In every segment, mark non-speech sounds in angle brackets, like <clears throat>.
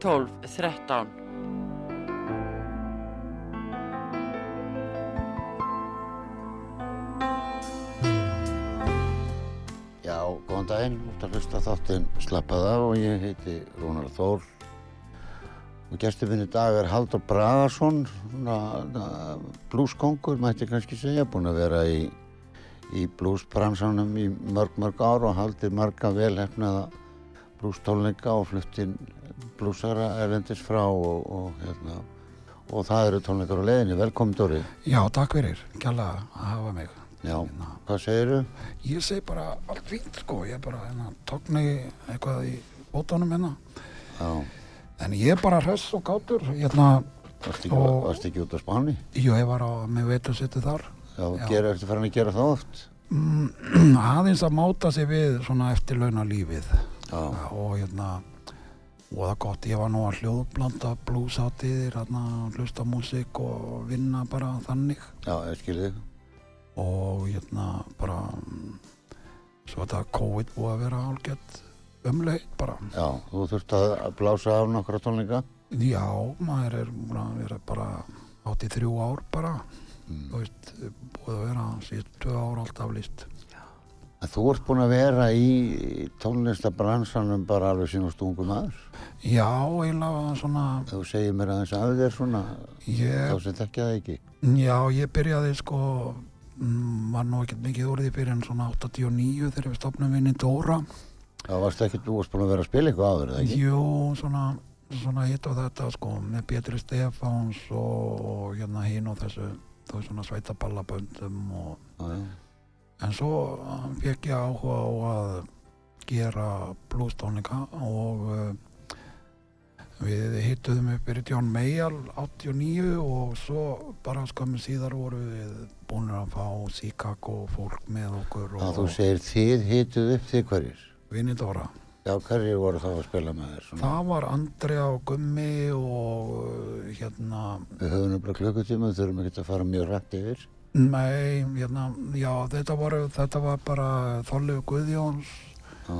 12 13. Já, góðan daginn, út að hlusta þáttinn Slappað af og ég heiti Rúnar Þór og gestur minn í dag er Haldur Bragarsson blúskongur mætti kannski segja, búinn að vera í, í blúsbransanum í mörg mörg ár og haldið marga velhefnaða blústónleika og fluttinn blúsara erlendis frá og, og, hérna, og það eru tónleikar á leiðinni. Velkomin Dóri. Já, takk fyrir, kjalla að hafa mig. Já, hvað segiru? Ég segi bara allt fínt sko, ég bara hérna, tókna eitthvað í bótunum hérna. Já. En ég er bara hress og gátur, hérna, Varst ekki, Og- varst ekki út á Spáni? jú, ég var á með veitusettu þar. Já, Já. gera eftir farin að gera það oft? Mm, <clears throat> aðeins að máta sig við svona eftirlauna lífið. Já, Og hérna, og það er gott, ég var nú að hljóðblanda blúsátiðir, hérna, hlusta músík og vinna bara þannig. já, ég skil þig. og hérna bara svo þetta COVID búið að vera álgett umleitt bara Já, þú þurft að blása af nokkra tónleika? já, maður er bara í þrjú ár bara Mm. þú veist, búið að vera síðan tvö ár alltaf list En þú ert búinn að vera í tónlistabransanum bara alveg sín og stungum aður. já, eiginlega svona Þú segir mér aðeins af þér svona, ég, þá sem þekkja það ekki. já, ég byrjaði sko mm, var nú ekkert mikið úr því en svona 89 þegar við stopnum vinni Dóra Já, varst ekki, þú varst búinn að vera að spila eitthvað áður, eða ekki? Jú, svona, svona hitt og þetta sko, með Pétri Stefáns og, og hérna hinn og þessu, þú veist svona sveitaballaböndum og, Já, já. En svo uh, fekk ég áhuga á að gera bluestónleika og uh, við hittuðum upp fyrir John Mayall 89 og svo bara skömmu síðar voru við búin að fá Chicago fólk með okkur og, þú segir þið hituð upp þig hverjir. Vinnidóra. Já, hverjir voru þá að spila með þér svona? Það var Andrea og Gummi og uh, hérna, Við höfum nefnilega klukkutíma, þurfum ekki að fara mjög rætt yfir. Nei, hérna, já, þetta var, þetta var bara Þorleif Guðjóns, Já,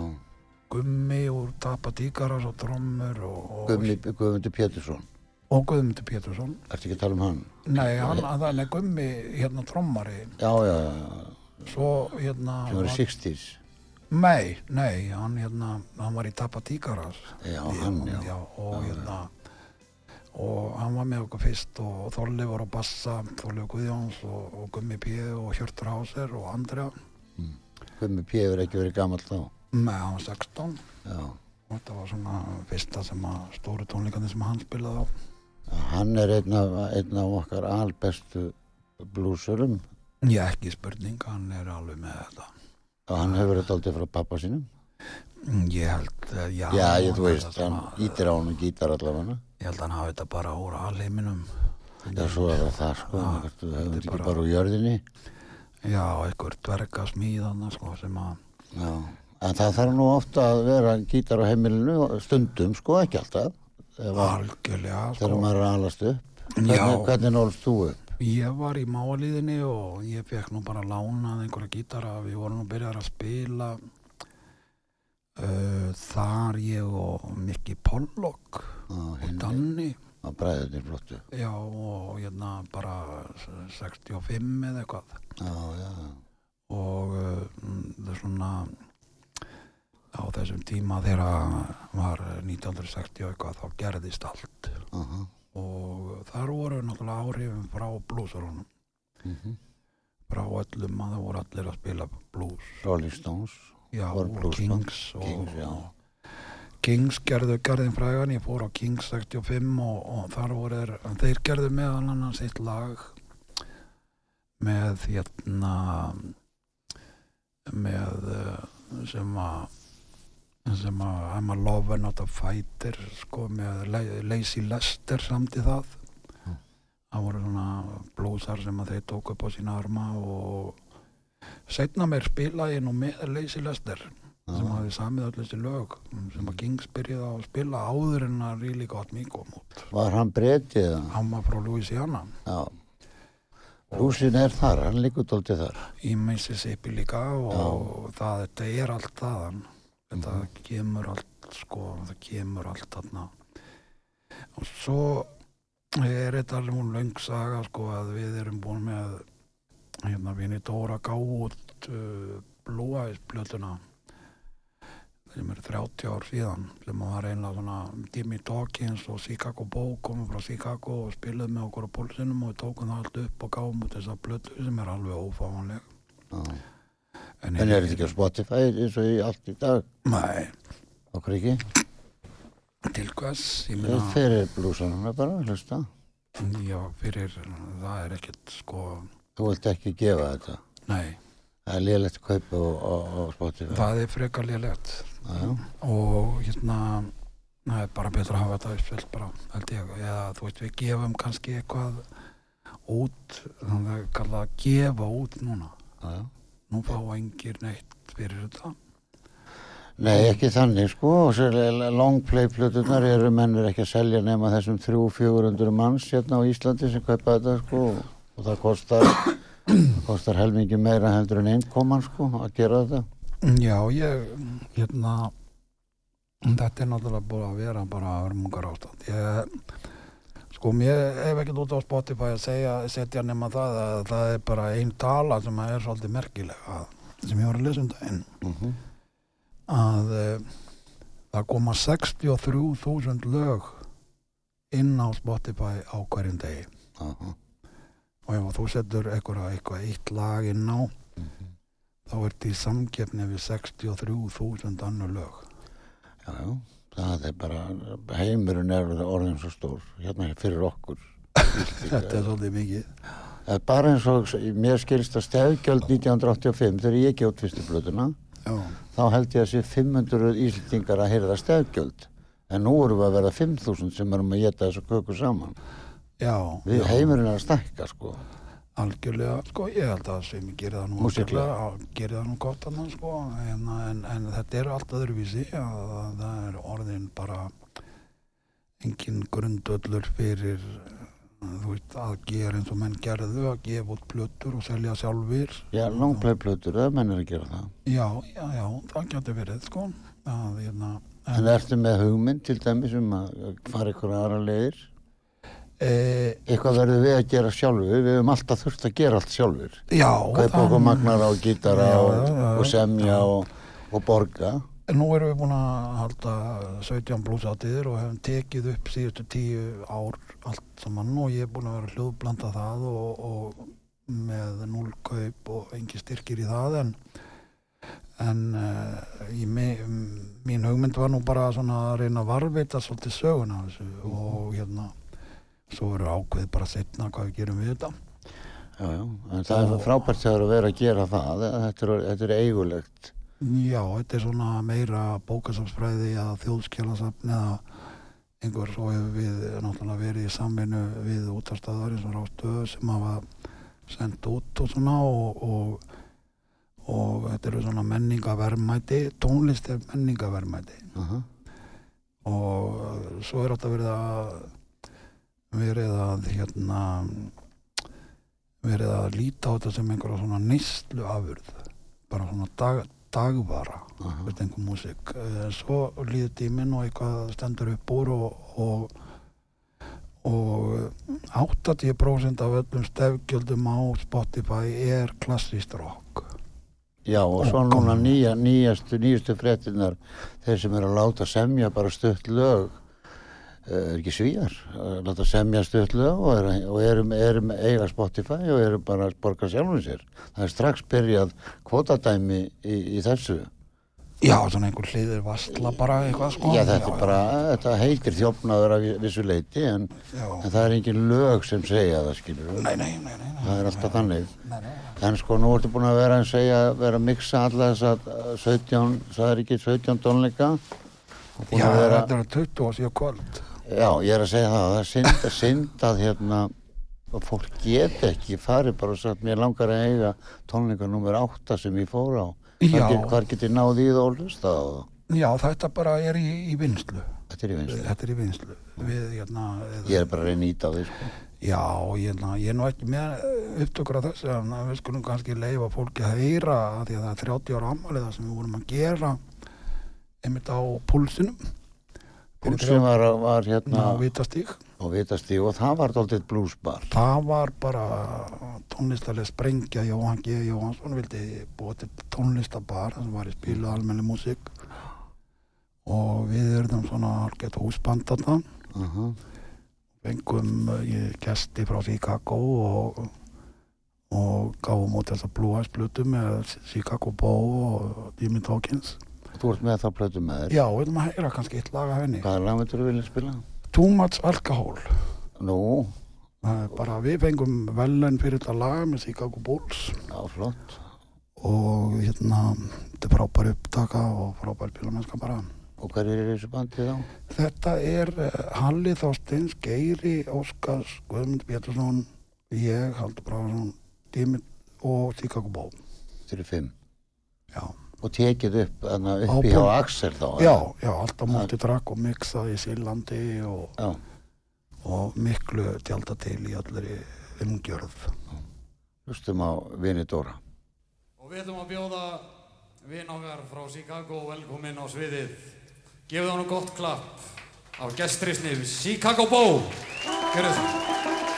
Gummi úr Tapa Díkaras og Trommur og, og, Guðmi, Guðmundur Pétursson. og Guðmundur Pétursson. Ertu ekki að tala um hann? Nei, hann, það er Gummi, hérna, trommari, Já, já, já, svo, hérna, sem var- 60s. nei, nei, hann, hérna, hann var í Tapa Díkaras. Já, hann, já. og Já, hérna, og hann var með okkur fyrst og Þorleif var á bassa, Þorleif Guðjóns og, og Gummi P. og Hjörtur Háser og Andrea. Guðmi P. hefur ekki verið gammal þá. Nei, hann var 16 Já. og þetta var svona fyrsta sem að stóru tónleikandi sem hann spilaði á. Hann er einn af, einn af okkar albestu blúsurum Ég ekki spurning, hann er alveg með þetta. og hann hefur þetta aldrei frá pappa sínum. Ég held, eh, já, Já, ég þú veist, hann ítir á hann og gítar allavega. Ég held að hann hafi þetta bara úr alheiminum. Já, svo er það það, sko, þú er ekki bara- úr jörðinni. Já, einhver dverga smíðana, sko, sem að, Já, en það þarf nú ofta að vera gítar á heimilinu, stundum, sko, ekki alltaf, að, algjörlega, þegar sko. maður er að alast upp. Hvernig, hvernig nólst þú upp? Ég var í máliðinni og ég fekk nú bara lánað einhverja gítara. Við vorum nú byrjar að spila uh, þar ég og Mikki Pollock Á, og Danni. á bræðinir flottu. Já, og hérna bara 65 eða eitthvað. Já, já, Og uh, það er svona á þessum tíma þegar var 1960 og eitthvað þá gerðist allt. aha, Og þar voru náttúrulega áhrifin frá bluesarunum. mhm. Frá öllum að það voru allir að spila blues. Rolling Stones, Já? Kings og, Kings, já. Kings gerðu gerðin frægan, ég fór á Kings 65 og, og þar voru þeir, þeir gerðu meðal annars eitt lag með hérna með eh, sem að sem að I'm a lover not a fighter sko með Lazy Lester samt í það Já. það voru svona blúsar sem að þeir tóku upp á sína arma og setna mér spila ég nú með Lazy Lester sem hafi samið öll þessi lög sem að Kings byrjaði að spila áður en að Really Got Me kom út Var hann breytið það? hann var frá Louisiana Já. Rúsin er þar, hann líkur dóltið þar. í Mississippi líka og það, þetta er allt þaðan þetta kemur allt sko, það kemur allt þarna og svo er þetta alveg löngsaga sko að við erum búin með hérna vinni Dóra gátt uh, Blue Eyes blötuna sem er 30 ár síðan sem var einlega svona Jimmy Dawkins og Chicago Bow komum frá Chicago og spiluðu með okkur á pólsinum og við tókum það allt upp og gáum út þessa blötu sem er alveg ófáanleg Já. En er þetta ekki á Spotify eins og í allt í dag? Nei, Okkur ekki? til hvers, meina, fyrir blúsanum bara, hlusta. já, fyrir, það er ekkert, sko, Þú vilt ekki gefa þetta. nei, Það er liðlegt kaup á, á, á Spotify. það er frekar já. og hérna, það er bara betra að hafa þetta uppsveld bara, held ég, eða þú veist, við gefum kannski eitthvað út, þannig að kalla að gefa út núna, já, nú fá engir neitt fyrir þetta, Nei, ekki þannig sko, og sér longplay plötunar eru mennir ekki að selja nema þessum 300-400 manns hérna á Íslandi sem kaupa þetta sko og það kostar, kostar helmingi meira heldur en einnkoman sko að gera þetta. Já, ég, hérna, þetta er náttúrulega búið að vera bara hörmungar ástand. Ég, sko, mér hef ekkert út á Spotify að segja, setja nema það að það er bara einn tala sem er svolítið merkilega, sem ég var að lesa um daginn, Uh að uh, það koma 63.000 lög inn á Spotify á hverjum degi. Og ef þú setur eitthvað, eitt lag inn á, þá er þetta í samkeppni við 63.000 annar lög. Já, já, það er bara, heimurinn er orðin svo stór, hérna fyrir okkur. <laughs> Þetta er svolítið mikið. Það er bara eins og, mér skilst að stefgjöld 1985, þegar ég ekki út fyrstu blötuna, Já, þá held ég að sé 500 íslendingar að heyrða stefgjöld. En nú erum við að verða 5.000 sem erum að geta þessu köku saman. Já, Við já heimurinn er að stækka sko. algjörlega, sko, ég held að sem ég gerir það nú á- gerir það nú gott annars, sko, en, en, en þetta er allt öðruvísi, að, að það er orðin bara engin grundöllur fyrir þú veist, að gera eins og menn gerðu að gefa út plötur og selja sjálfur Já, longplay plötur, það mennir að gera það. já, já, já, það getur verið, sko að, hérna, En ertu með hugmynd til dæmis um að fara ykkur aðra leiðir? E, Eitthvað verður við að gera sjálfur, við höfum alltaf þurft að gera allt sjálfur. já, Kaupa okkur magnara og gítara Já, og, já, og semja og, og borga. En nú erum við búin að halda 17 blúsátiðir og hefum tekið upp síðustu tíu ár allt saman og ég er búin að vera hljóðblanda það og, og með núlkaup og engi styrkir í það en, en uh, í mi, mín hugmynd var nú bara svona að reyna að varveita svolítið söguna þessu og hérna svo verður ákveð bara setna hvað við gerum við þetta. Já, já, en það er frábært þegar að vera að gera það, þetta er, þetta er eigulegt. Já, þetta er svona meira bókasafsfræði eða þjóðskjálasafn eða einhver svo hefur við náttúrulega verið í samvinnu við útastöðar eins og rástöðu sem hafa sendt út og svona og, og, og þetta eru svona menningavermæti, tónlist er menningavermæti Uh og svo er þetta verið að verið að hérna verið að líta á þetta sem einhverja svona nýstlu afurð bara svona dag, dagvara -huh. veist einhver músík. Eh, svo líður tíminn og eitthvað stendur upp úr og, og, og 80% af öllum stefgjöldum á Spotify er klassíst rock. Já, og svo Ó, núna nýja, nýjastu, nýjastu fréttinnar, þeir sem eru að láta semja bara stutt lög, er ekki svíjar, að láta semja lög og eru, og eru, eru eiga Spotify og eru bara að borga sjálfum sér. Það er strax byrjað kvotadæmi í, í þessu. Já, svona einhver hliðir vastla bara eitthvað sko Já, þetta er bara, þetta heitir þjófnaður af vissu leiti, en, Já, en það er engin lög sem segja það, skilur nei, nei, nei, nei, nei Það er alltaf þannig. Nei, nei, En sko nú ertu búin að vera að segja, vera að mixa alla þess að 17, það er ekki 17 tónleika. Já, að þetta er 20 og síðan kvöld. Já, ég er að segja það, það er synd, <laughs> synd að hérna, fólk get ekki farið bara og sagt, mér langar að eiga tónleika nummer 8 sem ég fór á. Já. Hvar get, ég náð í það og hlusta á það? Já, þetta bara er í, í vinslu. Þetta er í vinstu. Þetta er í vinslu. Við, hérna, Ég er bara að reyna íta á því, sko. Já, ég, hérna, ég er nú ekki með upptökur af þessu en við skulum kannski leifa fólki að heyra því að það er 30 ára ammaliða sem við vorum að gera einmitt á púlsinum Púlsinn var, var hérna á Vitastík Vitastíg og það var dálítið bluesbar. það var bara tónlistalega sprengja Jóhann G. Jóhannsson vildi búa til tónlistabar sem var í spilu almenni músík. Og við erum svona algjört húsband þarna. Uh fengum uh, ég gesti frá Chicago og, og gáum út þessa Blue Eyes Blutu með Chicago Bow og Jimmy Dawkins Þú ert með það plötu með þér. Já, við erum að heyra kannski eitt lag af henni Hvaða lag myndir þú vilja spila? Too Much Alcohol Nú, Það er bara við fengum velun fyrir þetta lag með Chicago Bulls já, flott. og hérna þetta er frábær upptaka og frábær bílamennska bara Og hver er þessu bandi þá? Þetta er uh, Halli Þorsteins, Geiri Óskars, Guðmund Pétursson ég, Haldur Brafarsson Jimmy og Chicago Bow Þeir eru fimm. Já Og tekið upp, þannig Á uppi hjá Axel þá? Já, já, alltaf multitrakk og mixað í Sílandi og, og miklu tjálta til í allri umgjörð. hlustum á Vini Dóra. Og við ætlum að bjóða vinn okkar frá Chicago velkomin á sviðið. Gefið hann gott klapp á gestrisni Chicago Bow. Gjörðu svo.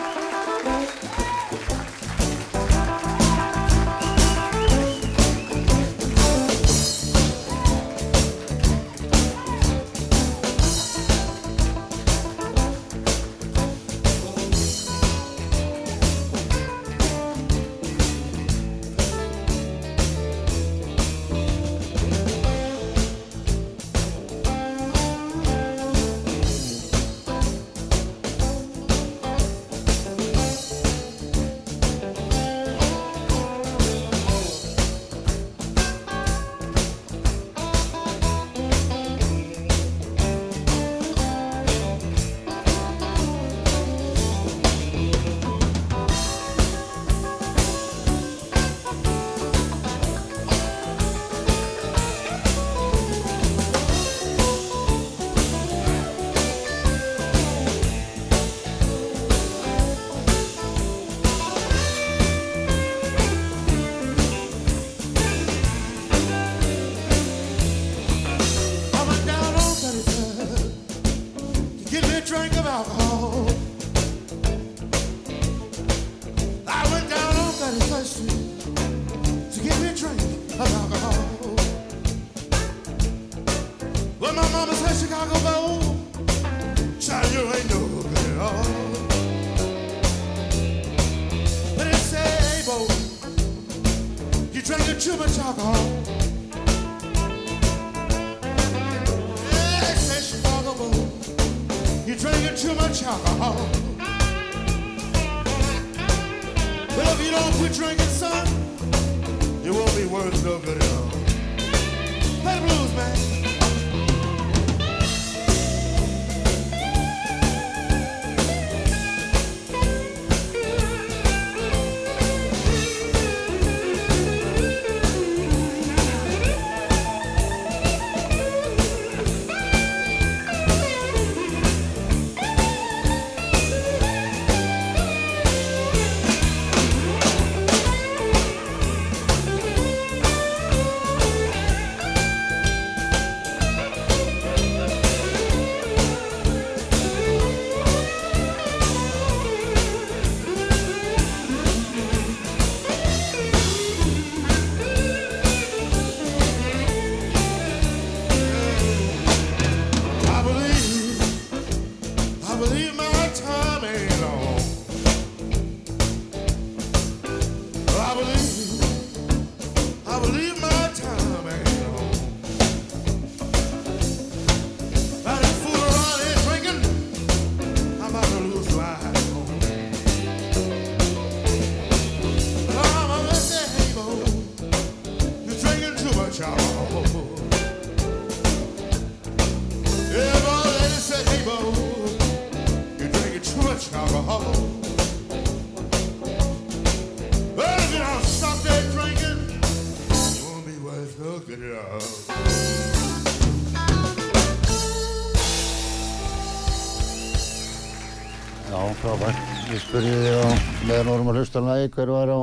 Lagi hver var á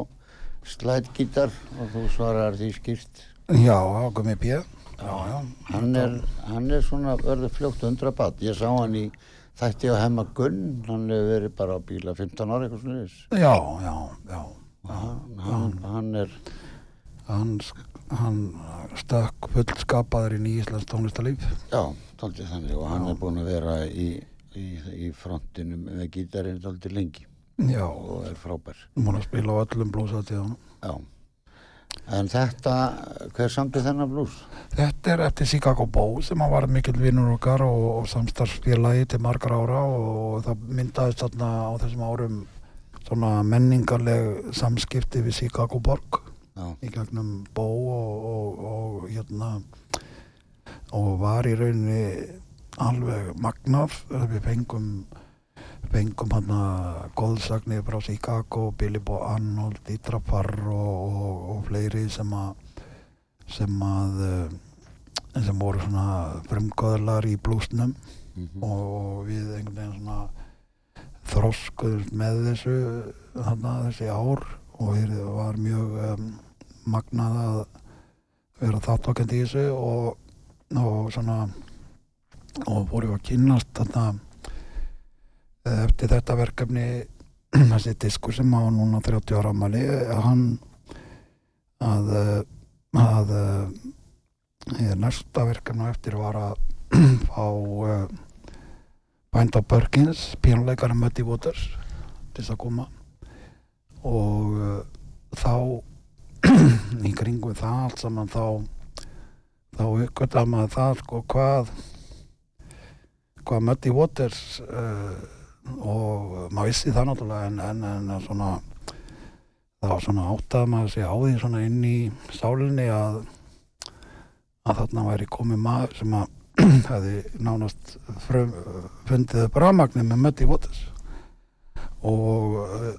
slætgítar og þú svarar því skýrt. Já, Gumi B. Já, já. Hann er, hann er svona örður fljótt undra bad. Ég sá hann í þætti á Hemma Gunn, hann hefur verið bara á bíla 15 ára eitthvað svona. Já, já, já. Hann, hann, hann er, Hann, hann stökk fullskapaður inn í Íslands tónlistarlíf. já, tóltið þannig og hann er búinn að vera í, í, í frontinu með gítarinn tóltið lengi Já, og er frábær. múin að spila á öllum blúsatíðunum. Já. En þetta, hver samtið þennan blús? Þetta er eftir Chicago Bow sem að var mikill vinnur okkar og, og samstarfsfélagi til margar ára og það myndaðist þarna á þessum árum svona menningarleg samskipti við Chicago Borg Já, í gegnum Bow og, og, og hérna og var í rauninni alveg magnaf við fengum fengum hann að góðsagnir frá Chicago, Billy Bo Arnold, Dietra Parr og, og, og fleiri sem að sem að eh, sem voru svona frumgöðlar í blúsnum. Mhm, og við einhvern veginn svona þroskuðum með þessu þarna þessi ár. Og við var mjög um, magnað að vera þáttakandi í þessu. Og, og svona og voru að kynnast þarna eftir þetta verkefni <clears throat> þessi diskur sem á núna 30 ára amali hann að að eh, næsta verkefni eftir var að <clears throat> fá uh, Bænda Perkins, pínuleikari Muddy Waters til þess að koma. Og uh, þá <clears throat> í kringum það allt saman þá þá uppgötta maður það sko hvað hvað Muddy Waters uh, og maður vissi það náttúrulega en, en, en að svona þá svona áttaði maður sig á því svona inn í sálinni að að þarna væri komið maður sem að <clears throat> hefði nánast frum, fundið upp rafmagnir með Muddy Waters. Og eh,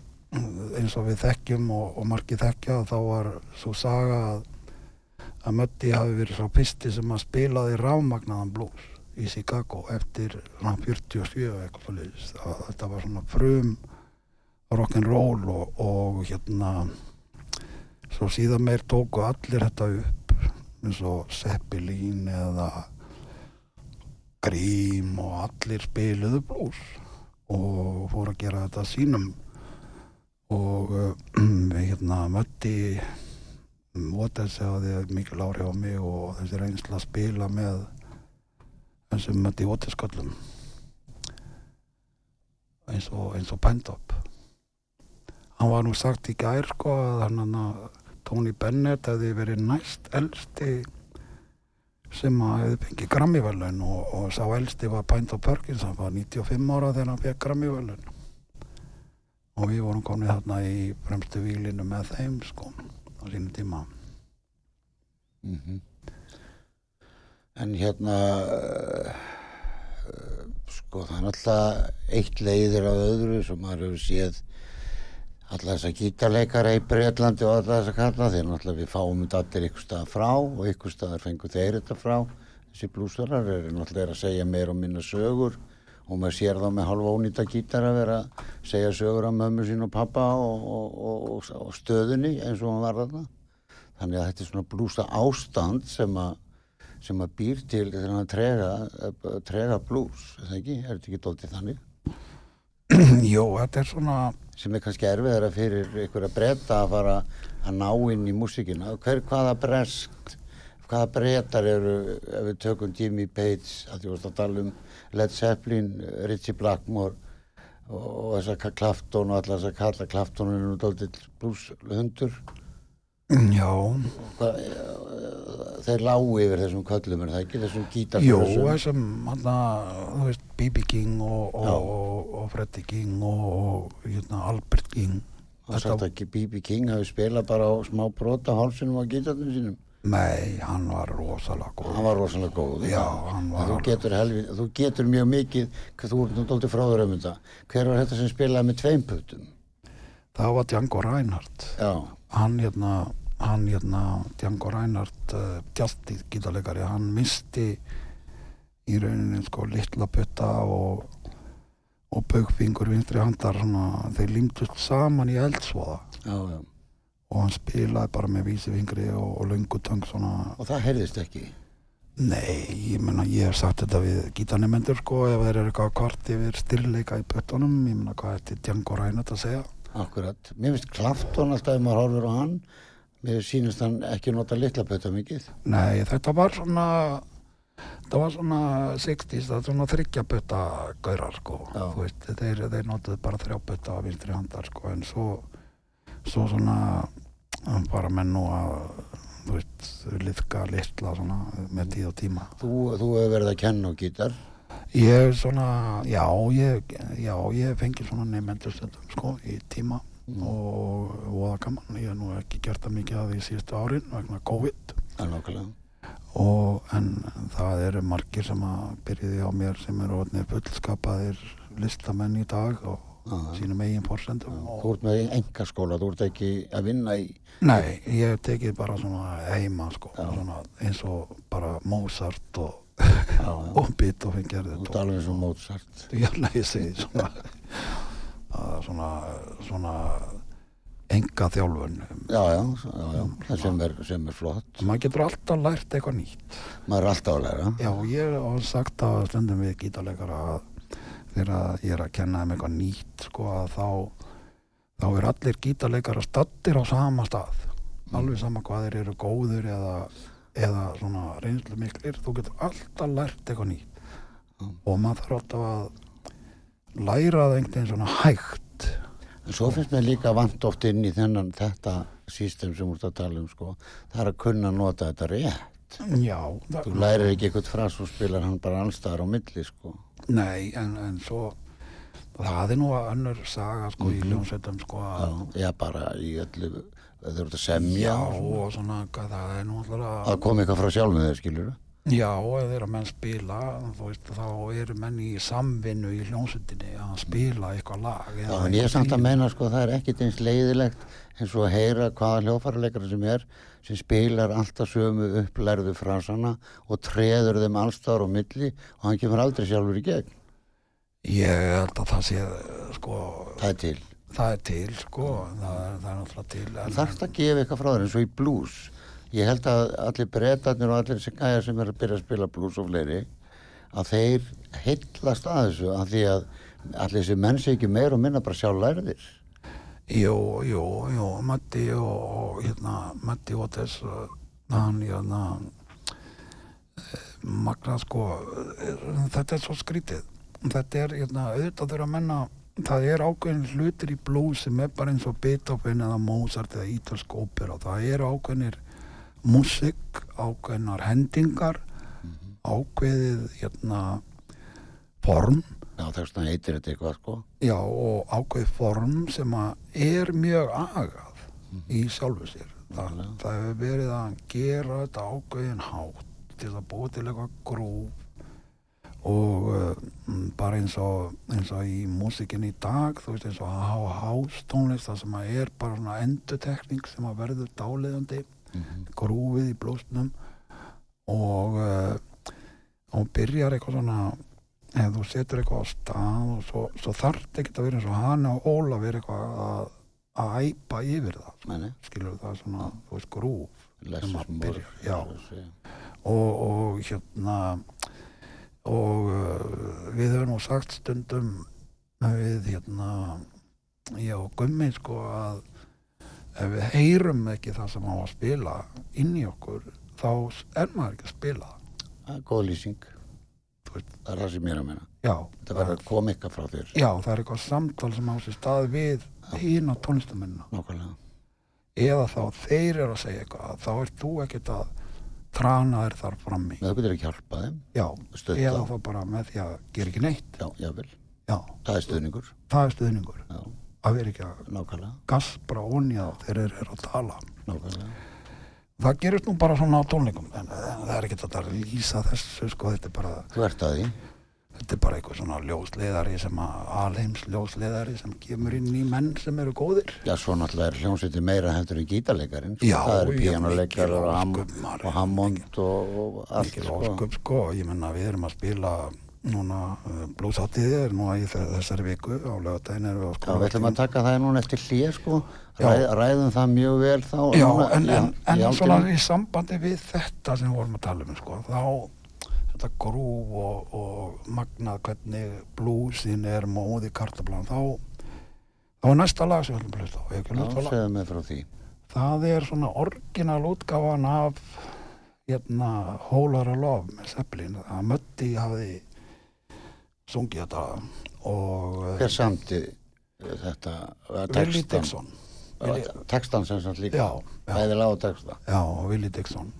eins og við þekkjum og, og margir þekkja þá var svo saga að, að Muddy hafi verið svo pisti sem að spilaði rafmagnaðan blues í Chicago eftir svona 47 eða eitthvað. Það- þetta var svona frum rock'n'roll og, og hérna svo síðan meir tóku allir þetta upp eins og Zeppelin eða Grím og allir spiluðu blues og fóru að gera þetta sínum og uh, <clears throat> við hérna mötti Waters hafði mikil áhrif á mig og þessi reynsla að spila með þessum mötti Waters köllum eins og, og Pendop hann var nú sagt í gær sko að hann Tony Bennett hefði verið næst elsti sem að hefði fengið Grammy-verðlaun og, og sá elsti var Pint Perkins, hann var 95 ára þegar hann fekk Grammy-verðlaun. Og við vorum komið þarna í fremstu výlinu með þeim sko á sínum tíma. Mhm. En hérna, uh, sko það er alltaf eitt leiðir af öðru sem maður hefur séð alla þessa gítarleikara í Breitlandi og alla þessa kalla þeir náttúrulega við fáum þetta allir ykkur stað frá og ykkur staðar fengur þeir þetta frá. Þessi blúsarar eru náttúrulega að segja meir og minna sögur og maður sér þá með halva ónýta gítar að vera að segja sögur af mömmu sín og pappa og, og, og, og stöðunni eins og hann var þarna. Þannig að þetta er svona blúsa ástand sem að sem að býr til þennan trega, trega blús, er það ekki? Er þetta ekki dóltið þannig? <clears throat> Jó, þetta er svona sem er kannski erfiðara fyrir að breyta að fara að ná inn í músíkina hver, hvaða brest hvaða breytar eru ef við tökum Jimmy Page að því varst að tala um Led Zeppelin, Ritchie Blackmore og, og þess að Clapton og allar þess að kalla Clapton er nú dálítið blúshundur Já, Hvað, þeir lágu yfir þessum köllum er það ekki, þessum Jó, gítarfrössum þessum, hann þú veist, B.B. King og, og, og, og Freddie King og, og hérna, Albert King. það sagt ekki B.B. King hafi spilað bara á smá brota hálsinum á gítarnum sínum Nei, hann var rosalega góð. hann var rosalega góð Já, hann var þú getur, helvi, þú getur mjög mikið þú nú dóltið fráður um þetta hver var þetta sem spilaði með tveim putum Það var Django Reinhardt. já, Hann hérna, hann hérna, Django Reinhardt, uh, tjaldi gítarleikari, hann misti í rauninni sko litla putta og, og baugfingur vinstri handar svona, þeir límtust saman í eldsvoða og hann spilaði bara með vísifingri og, og löngutöng svona Og það heyrðist ekki. Nei, ég meina, ég hef sagt þetta við gítarnemendur sko, ef þeir eru eitthvað kvart yfir styrleika í pötunum, ég meina, hvað er þetta Django Reinhardt að segja? Akkurat. Mér finnst Clapton alltaf ef maður horfir á hann. Mér sýnist hann ekki nota litla pötta mikið. Nei, þetta var svona, þetta var svona 60s, það var svona þryggja pötta gaurar sko, Já. þú veist, þeir, þeir notuðu bara þrjá pötta á vinstri handar sko, en svo, svo svona, bara menn nú að, þú veist, liðka litla svona með tíð og tíma. Þú, þú hefur verið að kenna á gítar. Ég er svona, já, ég, já, ég fengi svona nefnendur stundum, sko, í tíma og voða gaman. Ég hef nú ekki gert það mikið að því síðustu árin vegna COVID Það er nákvæmlega. og en það eru margir sem að byrjuði á mér sem eru orðnir fullskapaðir listamenn í dag og Já, sínum eigin forsendum. Þú ert með enga skóla, þú ert ekki að vinna í... Nei, ég hef tekið bara svona heima, sko, svona eins og bara Mozart og. Og Beethoven gerði Þú ert alveg eins og Mozart. Já, <laughs> nei, ég segi svona að svona, svona enga þjálfun Já, já, já, já. Það sem er, sem er flott. maður getur alltaf lært eitthvað nýtt Maður er alltaf að læra. já, ég hef sagt það stundum við gítarleikara að þegar ég er að kenna þeim eitthvað nýtt sko að þá þá er allir gítarleikara stattir á sama stað alveg sama hvað þeir eru góður eða, eða svona reynslu miklir þú getur alltaf lært eitthvað nýtt Mm. og maður þarf alltaf að læra það einhvern veginn svona hægt En svo finnst mér líka vant oft inn í þennan þetta system sem ert að tala um, sko. Það er að kunna nota þetta rétt. Já, Þú lærir ekki eitthvað frás og spilar hann bara allstaðar á milli, sko. nei, en, en svo það er nú önnur saga sko í hljómsveitum sko Mhm. Já, að, já, bara í öllu, þau eru að semja. já, og svona. og það er nú alltaf Að koma eitthvað frá sjálfum þeir, skilur Já, og ef þeirra menn spila veist, þá eru menn í samvinnu í hljómsveitinni að spila eitthvað lag Já, en ég er samt að meina, sko, það er ekkit eins leiðilegt eins og að heyra hvaða hljófarleikara sem er sem spilar alltaf sömu upplærðu frasana og treður þeim allstaðar á milli og hann kemur aldrei sjálfur í gegn. Ég held að það sé sko, Það til. Það er til sko, það er, það er náttúrulega til Það en, þarfst að gefa eitthvað frá þér eins og í blues. Ég held að allir breytarnir og allir sem gæjar sem er að byrja að spila blues og fleiri að þeir heillast að þessu að því að allir þessi menn sé ekki meir og minna bara sjálf lærðir. Jú, jú, jú, Matti og, og hérna, Matti Otis uh, hann, hérna eh, magna sko þetta er svo skrítið þetta er, hérna, auðvitað þeirra menna það er ákveðin hlutir í blues sem er bara eins og Beethoven eða Mozart eða ítalsk ópera, það eru ákveðinir músik, ákveðinar hendingar ákveðið hérna form Já, þess vegna heitir þetta eitthvað, sko. Já, og ákveð form sem að er mjög agað í sjálfu sér. Nákvæmlega. það hefur verið að gera þetta ákveðin hátt til að búa til eitthvað grúf og uh, mm, bara eins og, eins og í músikin í dag, þú veist eins og hástónlist það sem að er bara svona endutekning sem að verður dáliðandi, grúfið í blóstnum og, uh, og byrjar eitthvað svona ef þú setur eitthvað á stað og svo, svo þarf ekki að vera eins og hann og Óla vera eitthvað að, að æpa yfir það sko. Meni, skilur það svona, þú veist, grúf Sem að byrja, og, og hérna og uh, við höfum nú sagt stundum við hérna ég og Gummi sko að ef við heyrum ekki það sem á að spila inn í okkur þá er maður ekki að spila Það er góð lýsing. Það er það sem ég er að meina. já, Það verður að koma eitthvað frá þér. já, það er eitthvað samtal sem á sér stað við hín á tónlistamennina eða þá þeir eru að segja eitthvað þá ert þú ekkert að trana þér þar frammi Þú getur ekki hjálpað þeim. já, Stödd eða þá. bara með því að gera ekki neitt Já, jável. já, Það er stuðningur. það er stuðningur Já, að vera ekki að nákvæmlega. gaspra onni á þeir eru að tala Nákvæmlega. það gerist nú bara svona á tónleikum en eh, það er ekki þetta að lýsa þessu sko, þetta er bara, Þú ert að því. Þetta er bara eitthvað svona ljósleðari sem að alheims ljósleðari sem kemur inn í menn sem eru góðir Já, svo náttúrulega er hljómsveitir meira heldur en gítarleikarinn. sko. Já, Það eru já, píjánuleikar og, ham og Hammond og, og allt, mikil sko. ósköp sko, ég menna við erum að spila núna uh, blúsáttiði er nú í þe- þessari viku á lögadaginn erum við á Já, skóla við ætlum að taka það núna eftir hlýja sko, Já. Ræð, ræðum það mjög vel þá. Já, núna, en, en, í- en í svona í sambandi við þetta sem við vorum að tala um sko, þá þetta grúf og, og magnað hvernig blúsin er móð í kartablan þá, þá er næsta lag sem við ætlum að hlusta á það er svona orginal útgáfan af hérna Hólar of Love með Zeppelin að Mötti hafði sungið þetta og Hver samti þetta? eh, textann? Dixon Eh, Textan sem sagt líka? já, já, Bæði lag og texta? já, Willie Dixon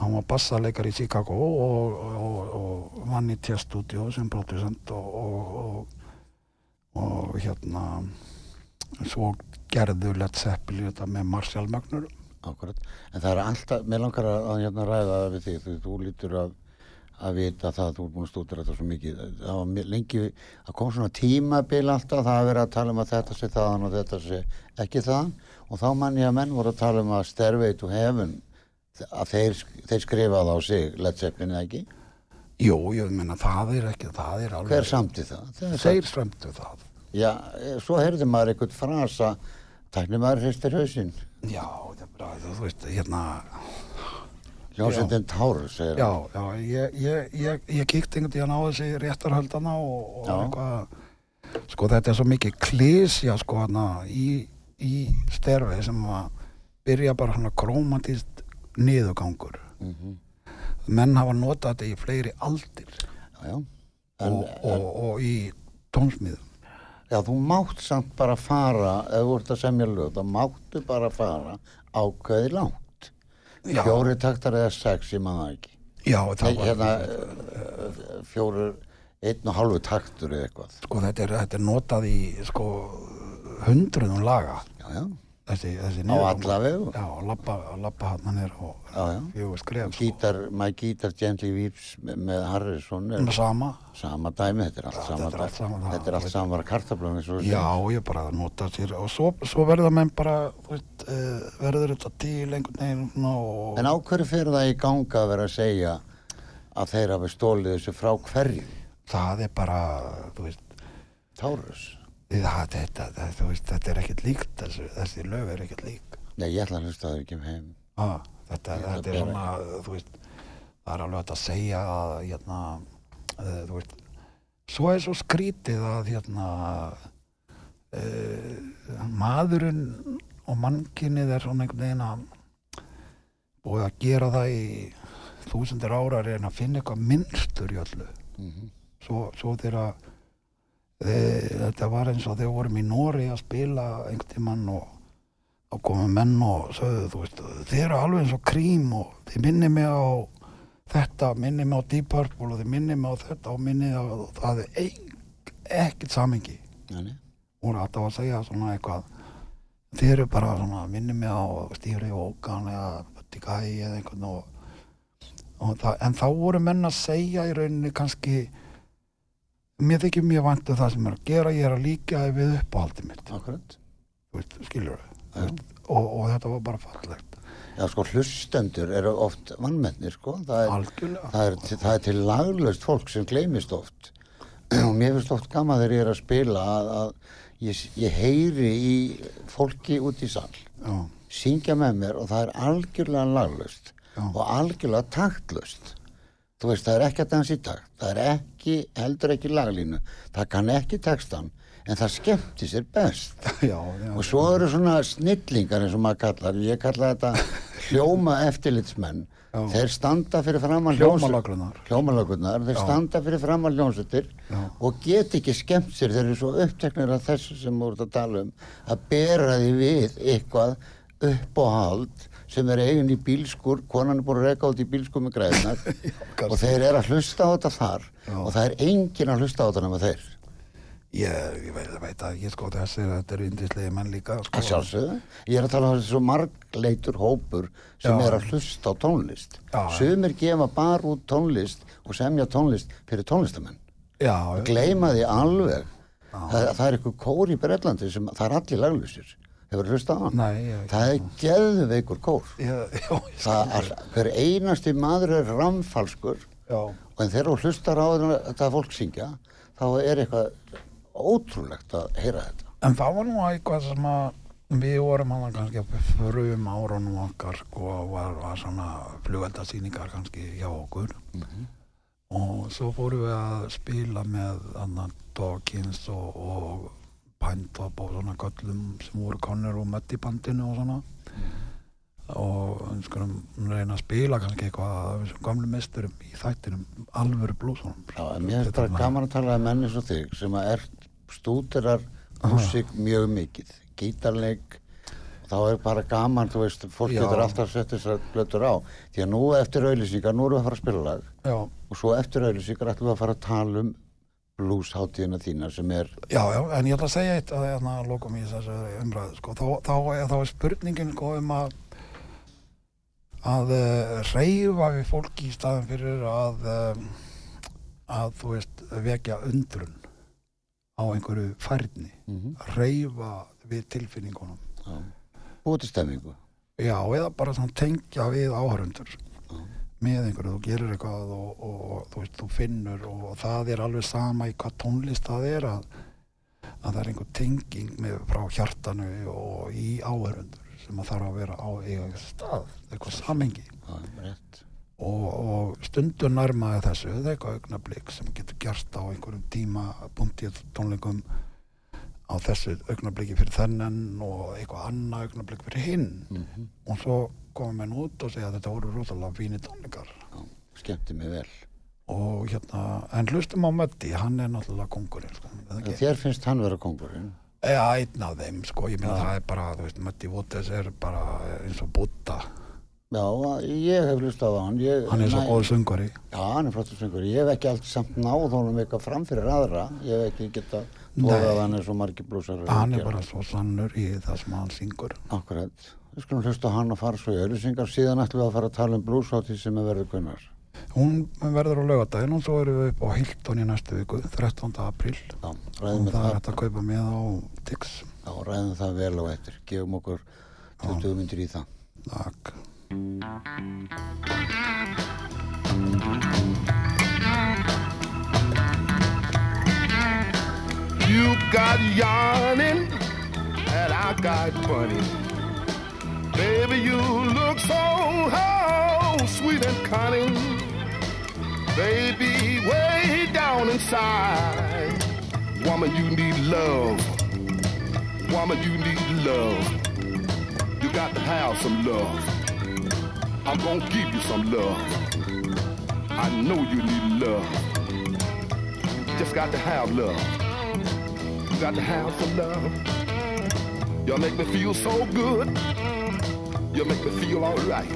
hann var bassaleikar í Chicago og, og, og vann í T-studio sem producent og, og, og, og hérna svo gerðu Led Zeppelin þetta með Marshall Magnur Akkurat. En það er alltaf, mér langar að, hérna ræða það við þig, þú, þú lítur að, að vita það að þú er búin að stúdra þetta svo mikið. Það var lengi, að kom svona tímabil alltaf, það að vera að tala um að þetta sé þaðan og þetta sé ekki þaðan og þá mann ég að menn voru að tala um að Stairway to Heaven, að þeir, þeir skrifaði á sig eða ekki. Jú, ég meina það er ekki, það er alveg Hver samti það? það er Þeir strömdu það Já, eh, svo heyrði maður einhvern frasa, tækni maður hristir hausinn. Já, það þú veist, hérna Hljómsveitin Tárus, segir Já, hann. já, ég, ég, ég, ég kíkti einhvern tíðan á þessi réttarhöldana og, og Já. eitthvað sko þetta er svo mikið klísja sko hérna í, í sterfi sem að byrja bara svona krómatist niðugangur Mhm. menn hafa notað þetta í fleiri aldir Já, já. En, og, og, og í tónsmíðum Já, þú mátt samt bara fara, ef þú ert að semja lög, þá máttu bara fara ákveði langt. Fjóri taktar eða sex, ég maður ekki. Já, það var hérna, fjóri, einn og halvu taktur eða eitthvað. sko þetta er, þetta er notað í sko hundruðum laga Já, já, þessi, þessi á niðurgangur. alla vegu. Já, lappa, lappa hann er á Já, já. fjögur skref. Gítar, My Guitar Gently Weeps með, Harrison er sama sama dæmi, þetta er allt sama er sama, Þetta er allt sama kartablum eins og þú Já, ég bara nota sér og svo, svo verða menn bara veist, uh, verður þetta til einhvern veginn og En á hverju fyrir það í ganga að vera að segja að þeir hafi stólið þessu frá hverju? það er bara þú veist, Tárus? Það, þetta, það, veist, þetta er ekkert líkt þessi, þessi lög er ekkert lík. Nei, ég ætla að hlusta það ekki um heim. ah, þetta, þetta er svona þú veist, það er alveg hægt að segja að hérna, uh, þú veist svo er svo skrítið að hérna uh, maðurinn og mannkinnið er svona einhvern veginn að búið að gera það í þúsundir ára að reyna að finna eitthvað minnstur í öllu. Mm svo, svo þegar e, þetta var eins og þegar vorum í Nóri að spila einhvern tímann og þá komu menn og sögðu þú veist, þið eru alveg eins og krím og þið minnir mig á þetta, minnir mig á Deep Purple og þið minnir mig á þetta og minnir á það er ekkert Þannig. og þetta var að segja svona eitthvað þið eru bara svona, minnir mig á Stýri Ókan eða Bötti Gæi eða einhvern og, og það, en þá voru menn að segja í rauninni kannski mér þykir mjög vænt um það sem er að gera ég er að líka við uppáhaldið mitt veist, skilur Já. og, og þetta var bara fallegt Já, sko, hlustendur eru oft vannmennir, sko. Það er, það er, það er til laglaust fólk sem gleymist oft. Og mér finnst oft gaman þegar ég er að spila að, að ég, ég heyri í fólki út í sal, já, syngja með mér og það er algjörlega laglaust Já. og algjörlega taktlaust. Þú veist, það er ekki að dansa í takt, það er ekki, heldur ekki laglínu, það kann ekki textan, en það skemmti sér best. <laughs> já, já Og svo eru svona snillingar eins og maður kallar, ég kalla þetta hljóma eftirlitsmenn. Já. Þeir standa fyrir framann Hljómalaglunar. Hljómalaglunar, þeir standa fyrir framann hljómsveitir Já. og get ekki skemmt sér, þeir eru svo uppteknir af þessu sem við vorum að tala um, að bera því við eitthvað uppáhald sem er eigin í bílskur, konan er búin að reka út í bílskur með græðinar <laughs> og þeir eru að hlusta á þetta þar Já. og það er enginn að hlusta á þetta nema þeir. ég, ég veit, veit að ég sko þessi þetta eru indislegi menn líka sko. Að sjálfsögðu. Ég er að tala um þessu margleitur hópur sem Já. er að hlusta á tónlist. Sumir gefa bara út tónlist og semja tónlist fyrir tónlistamenn. já, Gleima því alveg. Það, það er eitthvað kór í Breitlandi sem það er allir laglusir. Hefur hlusta á hann? Nei, ég- Það er geðveikur kór. já, ég Það er, hver einasti maður er ramfalskur já, en þegar þú hlustar á þetta fólk syngja þá er eitthvað ótrúlegt að heyra þetta. En það var nú eitthvað sem að við vorum hann kannski að frum árunum okkar sko, og var, var svona flugveldasýningar kannski hjá okkur. Og svo fórum við að spila með annan Dawkins og, og Pintop og svona köllum sem voru konur og mött í bandinu og svona. Og við skulum reyna að spila kannski eitthvað af þessum gamlu mesturum í þættinum alvöru blúsunum Já, en mér finnst bara gaman að tala um menni svo þig sem að er stúdirar músík mjög mikið, gítarleik þá er bara gaman, þú veist, fólk getur alltaf sett þessar blötur á. Því að nú eftir auðlýsingar, nú erum við að fara að spila lag. Já, og svo eftir auðlýsingar ætlum við að fara að tala um bluesháttíðina þína sem er já, já, en ég ætla að segja eitt að hérna lokum í þessu umræðu sko. þá, þá, þá er spurningin sko, um að að uh, reyfa við fólki í staðin fyrir að um, að þú veist vekja undrun á einhverju færni mm -hmm. reyfa við tilfinningunum búið til stemmingu já, eða bara tengja við áhörundur Já. Með einhverju, þú gerir eitthvað og, og, og þú veist, þú finnur og það er alveg sama í hvað tónlist það er að, að það er einhver tenging með frá hjartanu og í áhörundur sem að þarf að vera á eiga stað, eitthvað samengi og, og stundur nærmaði þessu það er eitthvað augnablík sem getur gerst á einhverjum tíma punktið tónleikum á þessu augnablíki fyrir þennan og eitthvað annað augnablík fyrir hinn. Mm og svo komum við út og segja að þetta voru rosalega fínir tónleikar skemmti mig vel og hérna, en hlustum á Mötti hann er náttúrulega kongurinn sko, þér finnst hann vera kongurinn eða einn af þeim sko, ég Já. það er bara veist, Mötti Vótes er bara eins og Buddha já, ég hef hlustað á hann ég, hann er svo góð söngari Já, hann er flottur söngur. Ég hef ekki allt samt náð honum eitthvað fram fyrir aðra. Ég hef ekki geta tóðað hann er svo margir blúsar. hann er bara svo sannur í það sem hann syngur Akkurat. Við skulum hlusta hann og fara svo í auðlýsingar. Síðan ætlum við að fara að tala um blúsátti sem er verið kunnar. hún verður á laugardaginn og svo erum við upp á Hilton í næstu viku 13. apríl Já, og ræðum við það er það, hægt að kaupa með á Tix já, ræðum það vel á eftir. Gefum okkur 20 myndir í það. Takk You got yarning, and I got funny. Baby, you look so oh, sweet and cunning. Baby, way down inside. Woman, you need love. Woman, you need love. You got to have some love. I'm gonna give you some love. I know you need love. Just got to have love. You got to have some love. Y'all make me feel so good. You make me feel alright.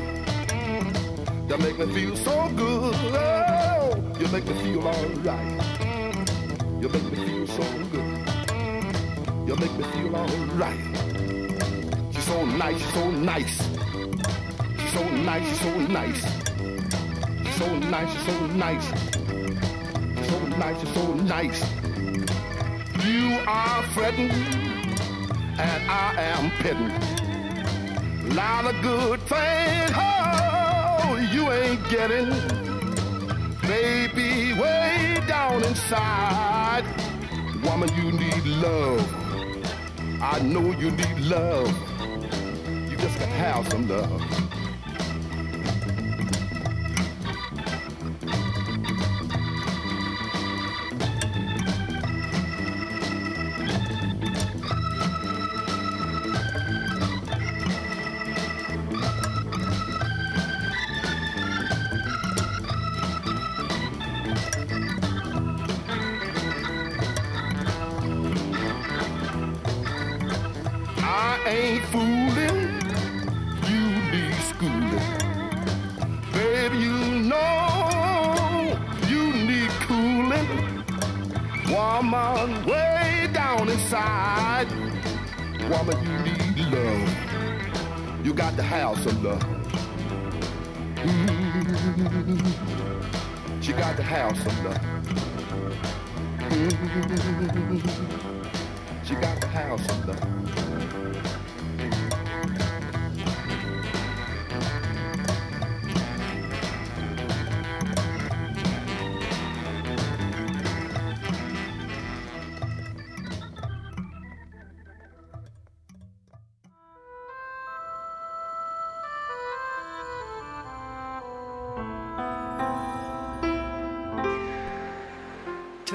You make me feel so good. Oh, you make me feel alright. You make me feel so good. You make me feel alright. She's so nice, she's so nice. She's so nice, she's so nice. She's so nice, she's so nice. She's so nice, she's so nice. You are fretting, and I am petting. Lot of good things, oh, you ain't getting. Baby, way down inside, woman, you need love. I know you need love. You just gotta have some love. Got to have some love. Mm. She got to have some love. Mm. She got to have some love.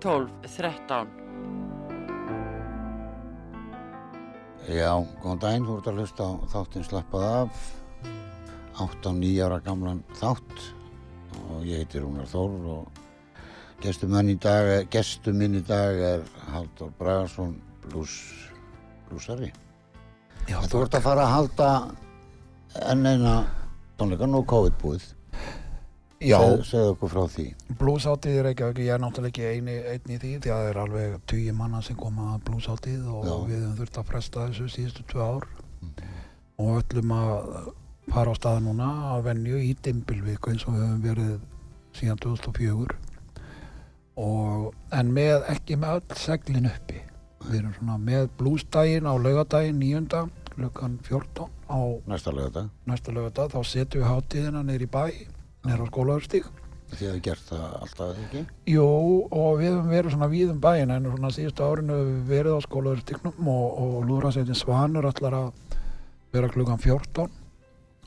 12 13 Já, góðan daginn, þú ert að hlusta á þáttinn Slappað af. 8 og 9 ára gamlan þátt. Og ég heiti Rúnar Þór og gestur minn í dag, er- gestur minn í dag er Haldur Bragarsson blues, bluesari Já, Þú ert að fara að halda enn eina tónleikan og COVID-búið. Já, Segð, segðu okkur frá því. Blúsáttíð er ekki, ég er náttúrulega ekki eini, einn í því því að það er alveg tugi manna sem koma að blúsáttíð og Já. við höfum þurft að fresta þessu síðustu tvö ár. Og öllum að fara á stað núna að venju í Dimbilvík eins og við höfum verið síðan 2004 og, en með ekki með öll seglin uppi. Við erum svona með blúsdægin á laugadaginn 9. klukkan 14 á næsta laugadag þá setjum við hátíðina neyri í neyri á skólaugustík Þið hefur gert það alltaf ekki? Jú, og við höfum verið svona víðum bæinn en svona síðustu árinu höfum við verið á skólaugustíknum og, og lúðrasveitin Svanur ætlar að vera klukkan 14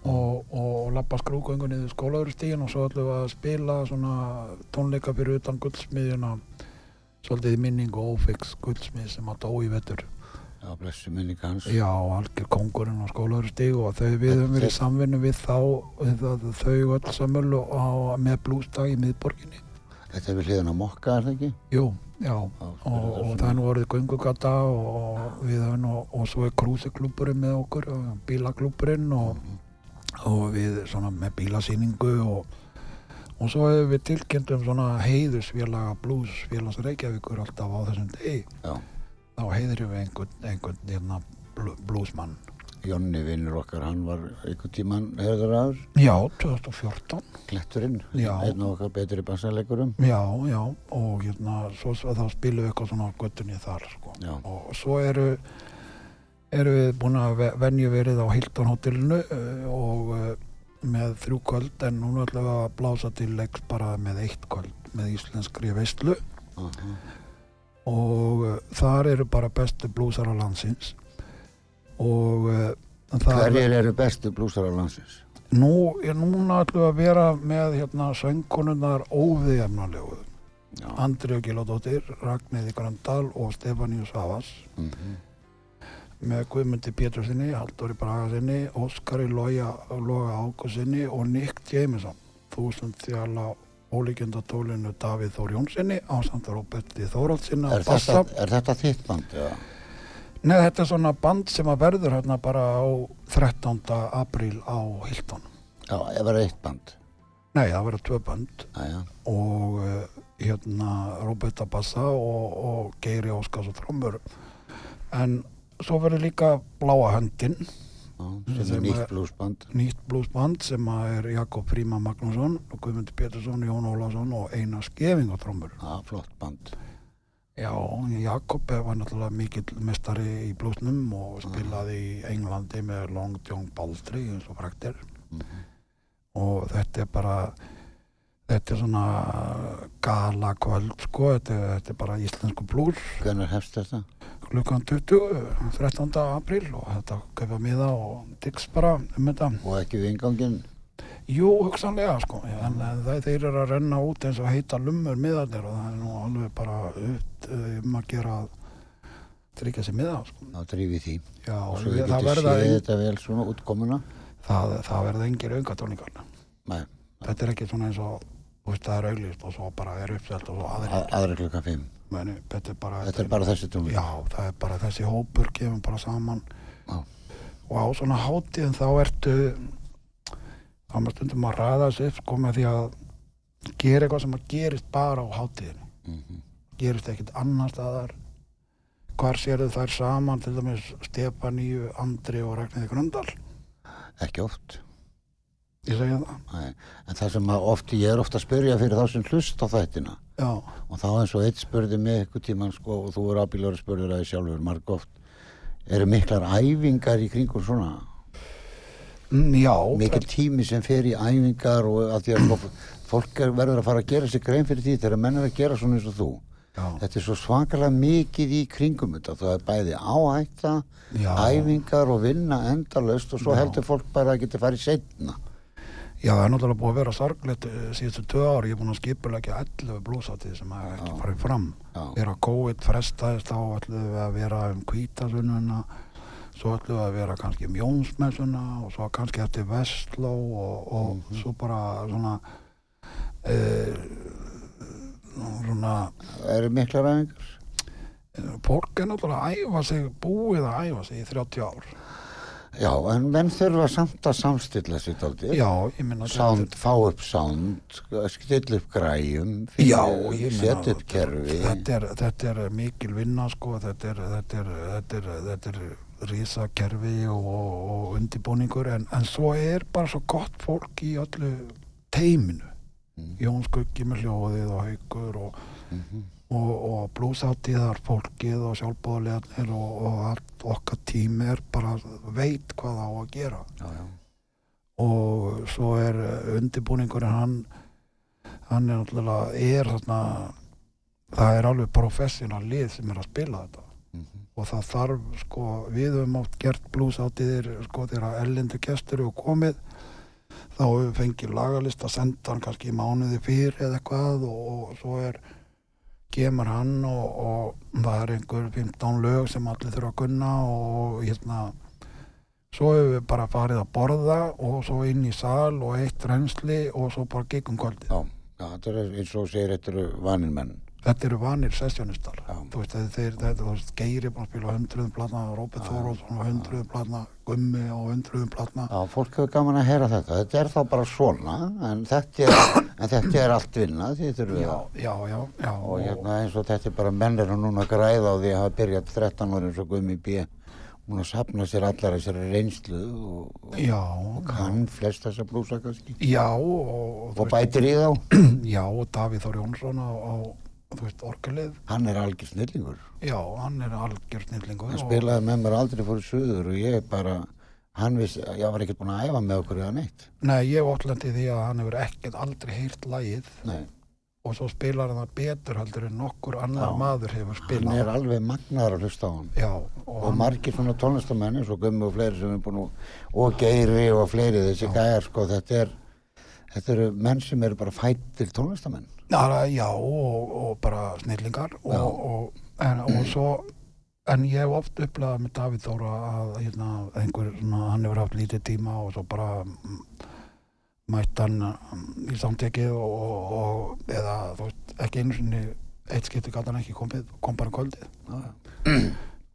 og, og lappa skrúgöngu niður skólaugustíkin og svo ætlum við að spila svona tónleika fyrir utan guldsmiðjuna svolítið minning og ófix guldsmið sem að dó í vetur Já, blessu minning hans Já, algjör kongurinn á skólaugustík og þau við höfum verið í samvinnu við þá þau öll samöl og, og með blústag í miðborginni Þetta er við hliðin á mokka, er það ekki? Jú, já, Já, og, og það er nú orðið göngugata og, við höfum nú, og svo er krúsiklúburinn með okkur, og bílaklúburinn og, og við svona með bílasýningu og, og svo hefur við tilkynnt um svona heiðusfélaga blues félags Reykjavíkur alltaf á þessum degi. Já. Þá heiðurum við einhvern, einhvern hérna, bluesmann. Jonni vinnur okkar, hann var einhvern tíman herður aður, Já, 2014. kletturinn, einn af okkar betri bassalegurum. Já, já, og hérna, svo, þá spilum við eitthvað svona göttunni þar, sko. Og svo eru, eru við búin að ve- venju verið á Hilton hotellinu uh, og uh, með þrjú kvöld en núna ætlum við að blása til leiks bara með eitt kvöld með íslenskri veistlu Uh og uh, þar eru bara bestu blúsar á landsins. Og það Hverjir eru bestu blúsar á landsins? nú, er núna við að vera með hérna söngkonunnar óviðjafnalegu Já. Andriu Giladóttir, Ragnhiði Gröndal og Stefaníu Savas Mm með Guðmundi Pétursinni, Halldóri Bragasinni, Óskari Loga Ákusinni og Nick Jameson, þúsund þjála ólíkjöndatólinu Davíð Þór Jónssoni á samt Róberti Þóraldsinni á Er, er þetta þitt band? Já. Nei, þetta er svona band sem að verður hérna bara á 13. apríl á Hilton. Já, það er eitt band. Nei, það verður tvö band Æja, og uh, hérna Róberta Bassa og, og Geiri Óskars og Trommur. En svo verður líka Bláa höndin sem er nýtt bluesband. nýtt bluesband sem er Jakob Fríma Magnússon og Guðmundur Pétursson, Jón Ólafsson og Einar Skeving á trommur. Já, flott band. Já, Jakob var náttúrulega mikill mestari í bluesnum og spilaði í Englandi með Long John Baldry eins og fræktir Mhm. og þetta er bara þetta er svona gala kvöld sko, þetta þetta er bara íslensku blues Hvernig hefst þetta? Klukkan 20, 13. apríl og þetta kaupa miða og diggs bara um þetta Og ekki við ingangin? Jú, hugsanlega sko, en, það, þeir eru að renna út eins og heita lummur miðarnir og það er nú alveg bara upp um að gera að tryggja sér miða sko. Þá drífi því. Já, Og svo við, getum séð en, þetta vel svona útkomuna. það, það verða engir aukatóningar Nei, þetta er ekki svona eins og þú veist, það er auglýst og svo bara er uppselt og svo aðri að, aðra klukkan fimm. Meni, þetta er bara Þetta er bara þessi tónleik. já, það er bara þessi hópur kemur bara saman Já. og á svona hátíðin þá ertu þá maður stundum að ræða upp sko með því að gera eitthvað sem að gerist bara á hátíðinu Mhm. gerist ekkert annar staðar hvar sérðu þær saman til dæmis Stefaníu, Andri og Ragnhiði Gröndal Ekki oft. Ég segi það Nei. En það sem að oft, ég er ofta að spyrja fyrir þá sem hlust á þættina já, og þá eins og eitt spurði mig eitthvað tíman sko og þú er ábílur að spurði það sjálfur marg oft eru miklar æfingar í kringum svona Mm, já mikil tími sem fer í æfingar og að því að fólk er, verður að fara að gera sér grein fyrir því þegar menn er að gera svona eins og þú Já. þetta er svo svakalega mikið í kringum þetta það er bæði áhætta Já. æfingar og vinna endalaust og svo Já. heldur fólk bara að geta farið setna Já, það er náttúrulega búið að vera sorglegt eh, síðustu tvö ári, ég er búin að skipulegja 11 blúsátið sem hafa ekki farið fram. Já. vera COVID frestaðist á ætlum við að vera um kvítasununa svo ætlum við að vera kannski um Jónsmessuna og svo kannski eftir Vestló og, og Mhm. svo bara svona e, svona það eru miklar æfingar? Eh, fólk er náttúrulega að æfa sig búið að æfa sig í 30 ár já, en menn þurfa samt að samstilla sér dálítið Já, ég minna sound, fá upp sound stilla upp græjum setja upp kerfi þetta er, þetta er mikil vinna sko, þetta er, þetta er, þetta er, þetta er risakerfi og, og, og undibúningur en, en svo er bara svo gott fólk í öllu teiminu Mm. Jón Skuggi með hljóðið og haugur og, Mhm. Og, og blúsáttíðar fólkið og sjálfbóðlegarnir og, og allt okkar tími er bara veit hvað á að gera já, já. og svo er undibúningurinn hann hann er náttúrulega er þarna það er alveg professional lið sem er að spila þetta Mhm. og það þarf sko við höfum átt gert blúsáttiðir sko þegar ellendur gestur eru komið þá höfum við fengið lagalista senda hann kannski mánuði fyrir eða eitthvað og, og svo er kemur hann og, og það er einhver 15 lög sem allir þurfa að kunna og hérna svo hefur við bara farið að borða og svo inn í sal og eitt reynsli og svo bara gegum kvöldið. Já, já, þetta er eins og segir þetta eru vanir menn þetta eru vanir sessjónistar Já. þú veist, þeir, þeir, þú veist, Geiri búin að spila hundruðum platna, Róbert Þórósson og hundruðum platna, Gummi og hundruðum platna Já, fólk hefur gaman að heyra þetta. Þetta er þá bara svona, en þetta er, en þetta er allt vinna, því þurfum við já, já, já, já Og hérna eins og þetta er bara menn er núna græða á því að hafa byrjað 13 ára eins og Gumi B. Hún að sapna sér allar þessari reynslu og, já, og kann flest þessa blúsa kannski. já og, Og bætir í þá. <clears throat> já, og Davíð Þór Jónsson á þú veist, orgelið Hann er algjör snillingur. já, hann er algjör snillingur Hann og- spilaði með mér aldrei fór suður og ég bara, hann vissi, ég var ekkert búinn að æfa með okkur eða neitt. nei, ég hef óttlendi því að hann hefur ekkert aldrei heyrt lagið Nei, og svo spilar hann það betur heldur en nokkur annar Já. maður hefur hann spilað er alveg magnaður að hlusta á hann. já, og, og hann, margir svona tónlistamenn eins og Gummi og fleiri sem er búin að og Geiri og fleiri þessi gæjar sko þetta er þetta eru menn sem eru bara fættir tónlistamenn Já, já og, og bara snillingar og, og, en, og svo en ég hef oft upplegað með Davíð Þóra að hérna, einhver, svona, hann hefur haft lítið tíma og svo bara mm, mætt hann mm, í samtekið og, og, og eða þú veist, ekki einu sinni eitt skipti gæti hann ekki komið, kom bara kvöldið.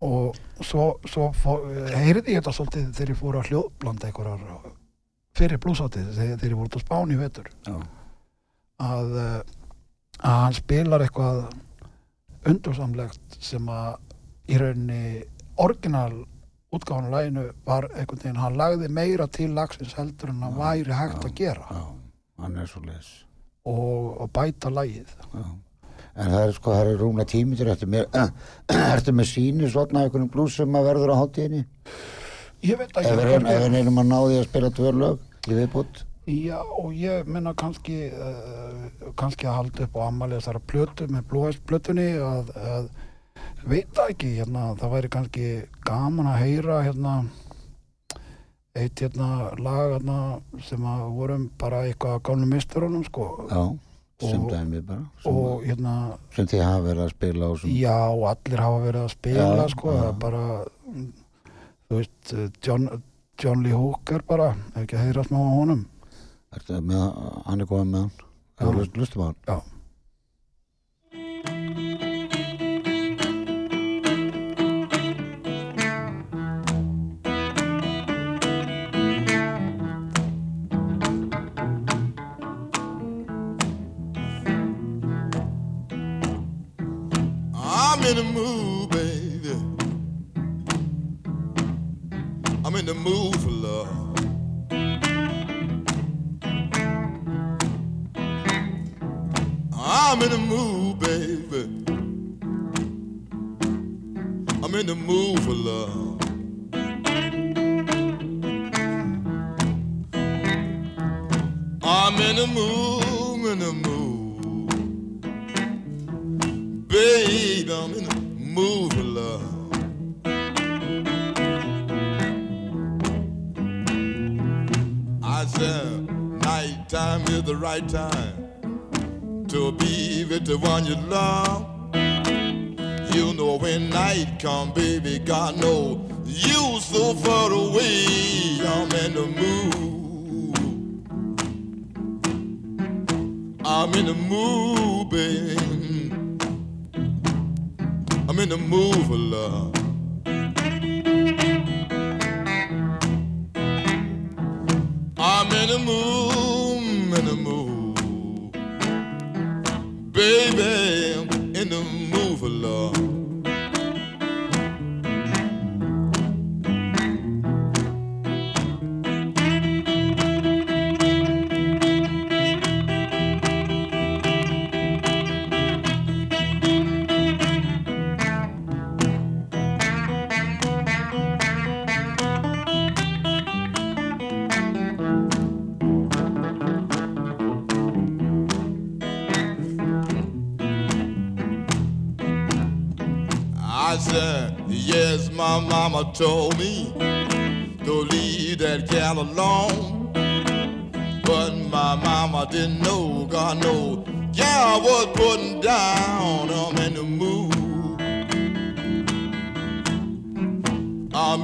Og svo, svo fó, heyrði ég þetta svolítið þegar ég fór að hljóðblanda einhverjar fyrir blúsátið þegar, þegar ég voru út á Spáni Já. að, eh, að hann spilar eitthvað undursamlegt sem að í rauninni orginal útgáðan á læginu var einhvern veginn, hann lagði meira til lagsins heldur en hann væri hægt já, að gera. já, hann er svo les og, og bæta lægið já. en það er sko, það er rúmlega tímitur ertu með, <clears throat> ertu með síni svona einhvern blús sem að verður á hátíðinni ég veit ekki ef við reynum að ná því að spila tvö lög í viðbútt Já, og ég menna kannski uh, kannski að halda upp á ammali þessara plötu með blúhæstplötunni að, að veit ekki, hérna, það væri kannski gaman að heyra hérna eitt hérna lag hérna sem að vorum bara eitthvað að gánu misturunum sko. Já, sem Og- dæmi bara sem, og hérna, sem þið hafa verið að spila sem, já, allir hafa verið að spila Já, sko, er bara þú veist, John, John Lee Hooker bara, ef ekki að heyra smá á honum ertu með, hann er góð með hann Já. Hefur lust- lustum á hann Já. I'm in the mood, the mood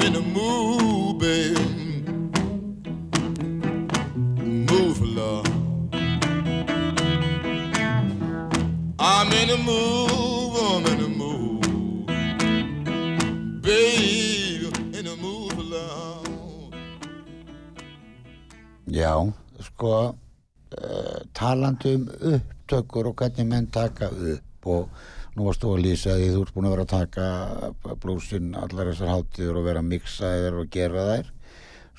I'm in the mood, baby. Mood for love. I'm in the mood, I'm in the mood. Babe, in the mood for love. Já, sko, uh, talandi um upptökur og hvernig menn taka upp og nú varst þú að lýsa því þú ert búin að vera að taka blúsin allar þessar hátíður og vera að mixa þér og gera þær.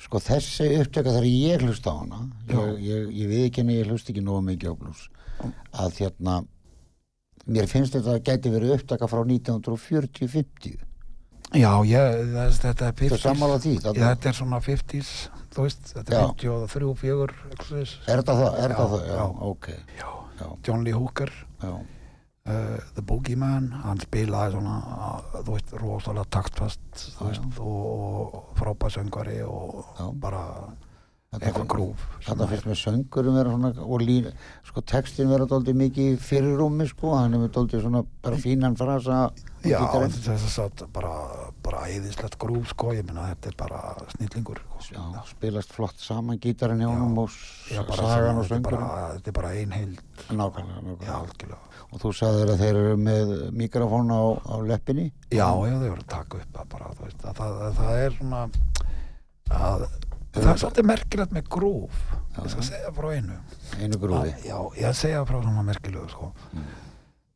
Sko þessi upptöka þar ég hlust á hana, ég, ég, ég við ekki henni, ég hlust ekki nógu mikið á blús, að hérna, mér finnst þetta að gæti verið upptaka frá 1940-50. Já, ég, þess, þetta er 50s. Þú sammála því? Já, þetta er svona 50s, þú veist, þetta er 53, 4, eitthvað svoleiðis. Er þetta það? Er Já, þetta það? Já, já. ok. John Lee Hooker, já, The Boogeyman, hann spilaði svona, þú veist, rosalega taktfast, þú veist, og, og frábæð söngvari og Já. bara eitthvað grúf. Þetta finnst mér söngurum vera svona og lín, sko textin vera dóldi mikið í fyrirrúmi sko, hann hefur dóldi svona bara fínan frasa Já, þess að bara, bara æðislegt grúf, sko, ég minna, þetta er bara snillingur. sko. Já, spilast flott saman gítarinn hjá honum og Já, sagan og er söngurum þetta er bara ein heild, nákvæmlega, já, nákvæmlega. Og þú sagðir að þeir eru með mikrofón á, á leppinni? Já, já, þau voru að taka upp það bara, þú veist, að það, að það er svona að það er svolítið merkilegt með grúf ég skal segja frá einu. Einu að, grúfi já, ég að segja frá svona merkilegu sko.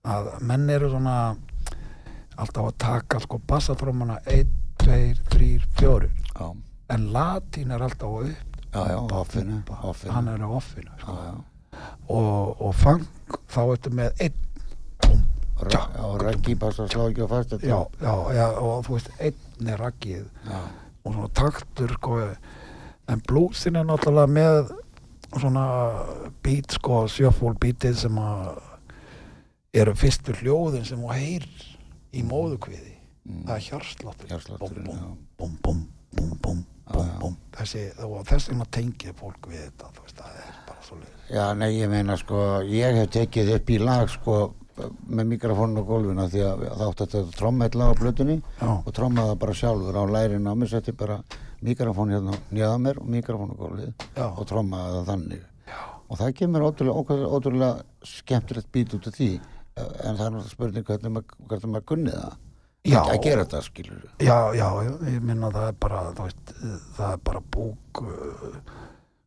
að menn eru svona alltaf að taka sko bassatrómana 1, 2, 3, 4 já, en latín er alltaf upp já, já, offinu, hann er á offinu sko. og, og fang þá ertu með 1 Ra- já, reggi passa að slá ekki á fast þetta já, já, já, og þú veist einn er raggið. Og svona taktur sko en bluesin er náttúrulega með svona beat sko sjöfól beatið sem að eru fyrstu hljóðin sem þú heyr í móðukviði það er hjarsláttur búm, búm, búm, já. búm. þessi, og þess vegna tengið fólk við þetta þú veist, það er bara svo leið Já, nei, ég meina sko, ég hef tekið upp í lag sko með mikrofónu á gólfina því að það átti þetta trommella á blötunni Já. og trommaði það bara sjálfur á lærin á mér, setti bara mikrofón hérna nýða mér og mikrofón á gólfið Já. og trommaði það þannig. Já. Og það kemur ótrúlega, ótrúlega, skemmtilegt bít út af því en það er náttúrulega spurning hvernig maður, maður kunni það. Já. Að gera þetta, skilur já, já, já, ég minna það er bara veist, það er bara uh,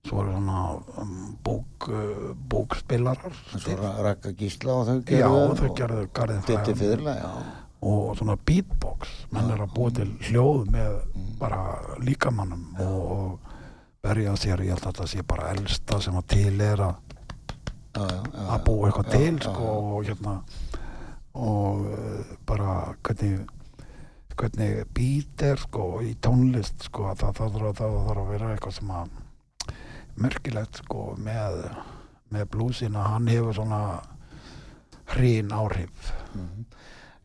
svo er svona um, búk uh, búkspilarar En svo ra- Ragga Gísla og þau Já, gerðu þau gerðu garðin já. og svona beatbox menn er að búa til hljóð með Mm. bara líkamannum og, og verja sér, ég held að þetta sé bara elsta sem að til er að já, já, já, að búa eitthvað já, til já, sko, já. og hérna og uh, bara hvernig hvernig beat er sko í tónlist sko það, það, það, það þarf að vera eitthvað sem að merkilegt sko með, með blúsina. Hann hefur svona hrín áhrif.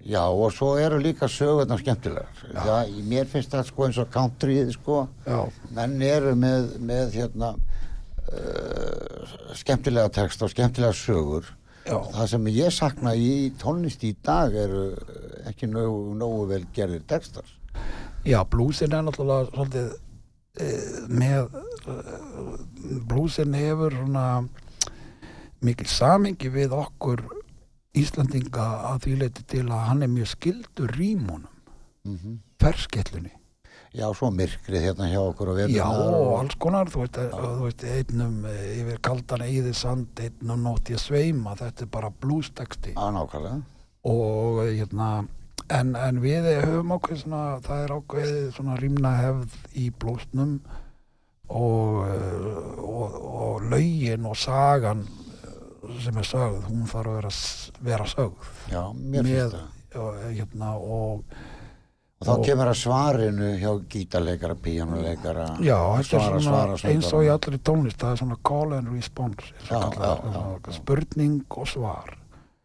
Já, og svo eru líka sögurnar skemmtilegar. Það, mér finnst það sko eins og countryið sko, já, menn eru með, með hérna uh, skemmtilega text og skemmtilega sögur. já, Það sem ég sakna í tónlist í dag eru ekki nógu, nógu vel gerðir textar. já blúsin er náttúrulega svolítið með blúsin hefur svona mikil samingi við okkur Íslandinga að því leiti til að hann er mjög skildur rímunum Mm ferskellunni. Já, svo myrkrið hérna hjá okkur og Já, veturnar og alls konar, þú veist, þú veist einnum eh, yfir kaldan eða sand, einnum nótt ég sveima, þetta er bara bluesteksti Á, nákvæmlega. og eh, hérna, en, en við höfum ákveð svona, það er ákveð svona rýmna hefð í blúsnum og, og, og lögin og sagan sem er sögð, hún þarf að vera, vera sögð Já, mér finnst það. og, hérna, og Og þá kemur að svarinu hjá gítarleikara, píjánuleikara, svara, svona svara, eins og í allri tónlist, það er svona call and response, Já, já, já, spurning og svar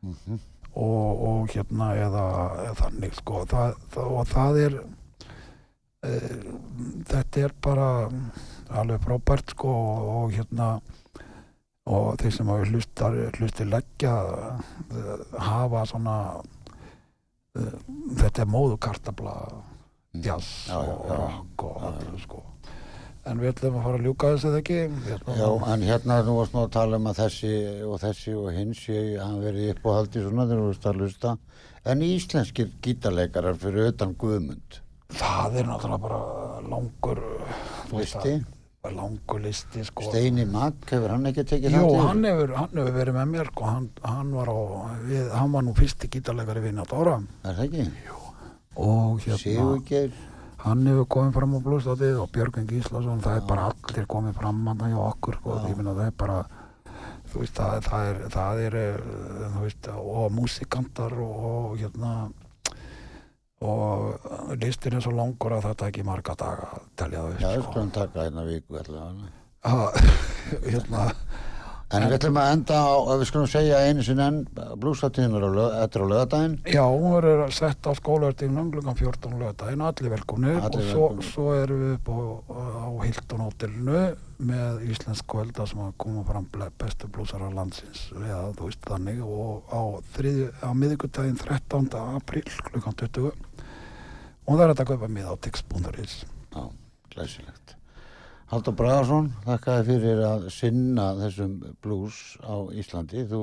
Mhm. Og, og hérna eða, eða þannig sko, það, það, og það er e, þetta er bara alveg frábært sko og, og hérna og þeir sem hafa hlustar, hlusti leggja eh, hafa svona e, þetta er móðukartabla jazz Já, já, og rock og allir sko en við ætlum að fara að ljúka þessu eða ekki? Hérna, Já, en hérna nú varst nú að tala um að þessi og þessi og hins ég hafa verið upp og haldið svona þegar þú veist að hlusta. En íslenskir gítarleikarar fyrir utan Guðmund. Það er náttúrulega bara langur veist listi, það, langur listi sko. Steini Magg hefur hann ekki tekið Jú, þátt í hann hefur, hann hefur verið með mér sko, hann, hann, var á, við, hann var nú fyrsti gítarleikari vinnat ára Er það ekki? og hérna, Sigurgeir hann hefur komið fram á blústáttið og Björgvin Gíslason, það er bara allir komið fram hann hjá okkur, sko, ég minna það er bara þú veist, það, það er það er, eh, þú veist, og músikantar og, og hérna og listin er svo langur að það tæki marga daga að telja það Já, við upp, sko. skulum taka hérna viku allavega. <laughs> Hérna En við ætlum að enda á, ef við skulum segja einu sinni enn, blúsatinn er á, lög- þetta er á lögadaginn Já, hún verður sett á skólavertingum klukkan 14 lögdægin, allir velkomni Allir og svo, velkomnir. svo erum við upp á, á Hilton hótelinu með íslensk kvölda sem að koma fram bestu blúsara landsins eða þú veist þannig og á, á miðvikudaginn 13. apríl klukkan 20 og það er að kaupa mið á tix.is Já, glæsilegt. Haldur Bragarsson, þakka þér fyrir að sinna þessum blues á Íslandi. Þú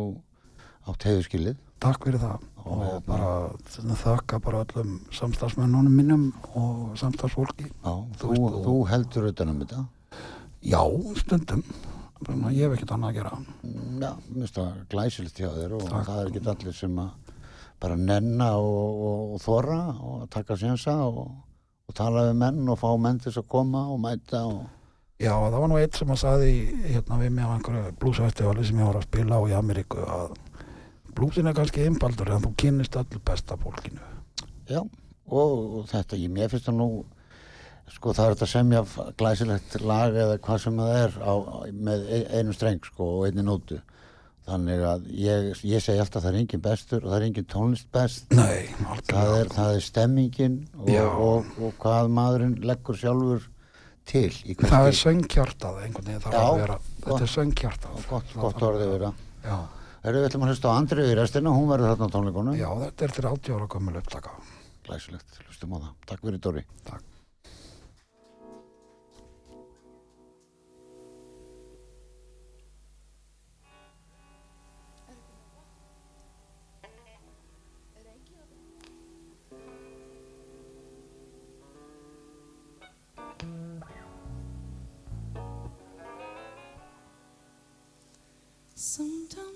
átt heiðuskilið. Takk fyrir það Og og hérna- bara þakka bara öllum samstagsmennunum minnum og samstagsfólki Já, Þú þú, og- þú heldur utan um þetta. Já, stundum ég hef ekkert annað að gera Já, mér finnst það glæsilegt hjá þér og Takk. það er ekki allir sem að bara nenna og, og, og þorra og taka sénsa og, og tala við menn og fá menn til að koma og mæta og Já, það var nú eitt sem að saði hérna við mig á einhverju bluesfestivali sem ég var að spila á í Ameríku að blúsin er kannski einfaldur en þú kynnist öllu besta fólkinu. Já, og, og þetta, ég, mér finnst það nú, sko það er þetta að semja glæsilegt lag eða hvað sem það er á, með e- einum streng sko og einni nótu. Þannig að ég, ég segi alltaf að það er engin bestur og það er engin tónlist best. Nei, Það algjörlega. er, það er stemmingin Já. og, og, og hvað maðurinn leggur sjálfur til Það er söngkjartað einhvern veginn þarf Já, að vera. Þetta er söngkjartað. Gott, gott orðið vera. Já, Erum við ætlum að hlusta á Andriðu í restina, hún verður þarna á tónleikunum. já, þetta er 30 ára gömul upptaka. Glæsilegt, hlustum á það. Takk fyrir Dóri. Takk.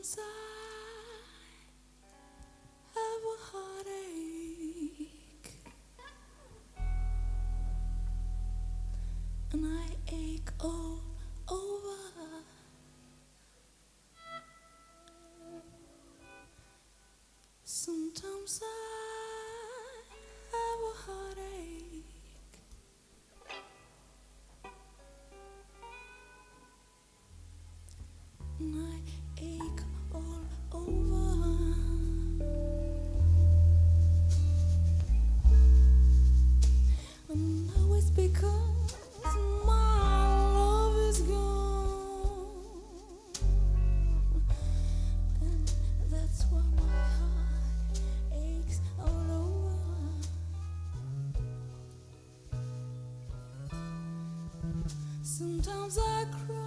Sometimes I have a heartache, and I ache all over. Sometimes I Sometimes I cry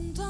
tanto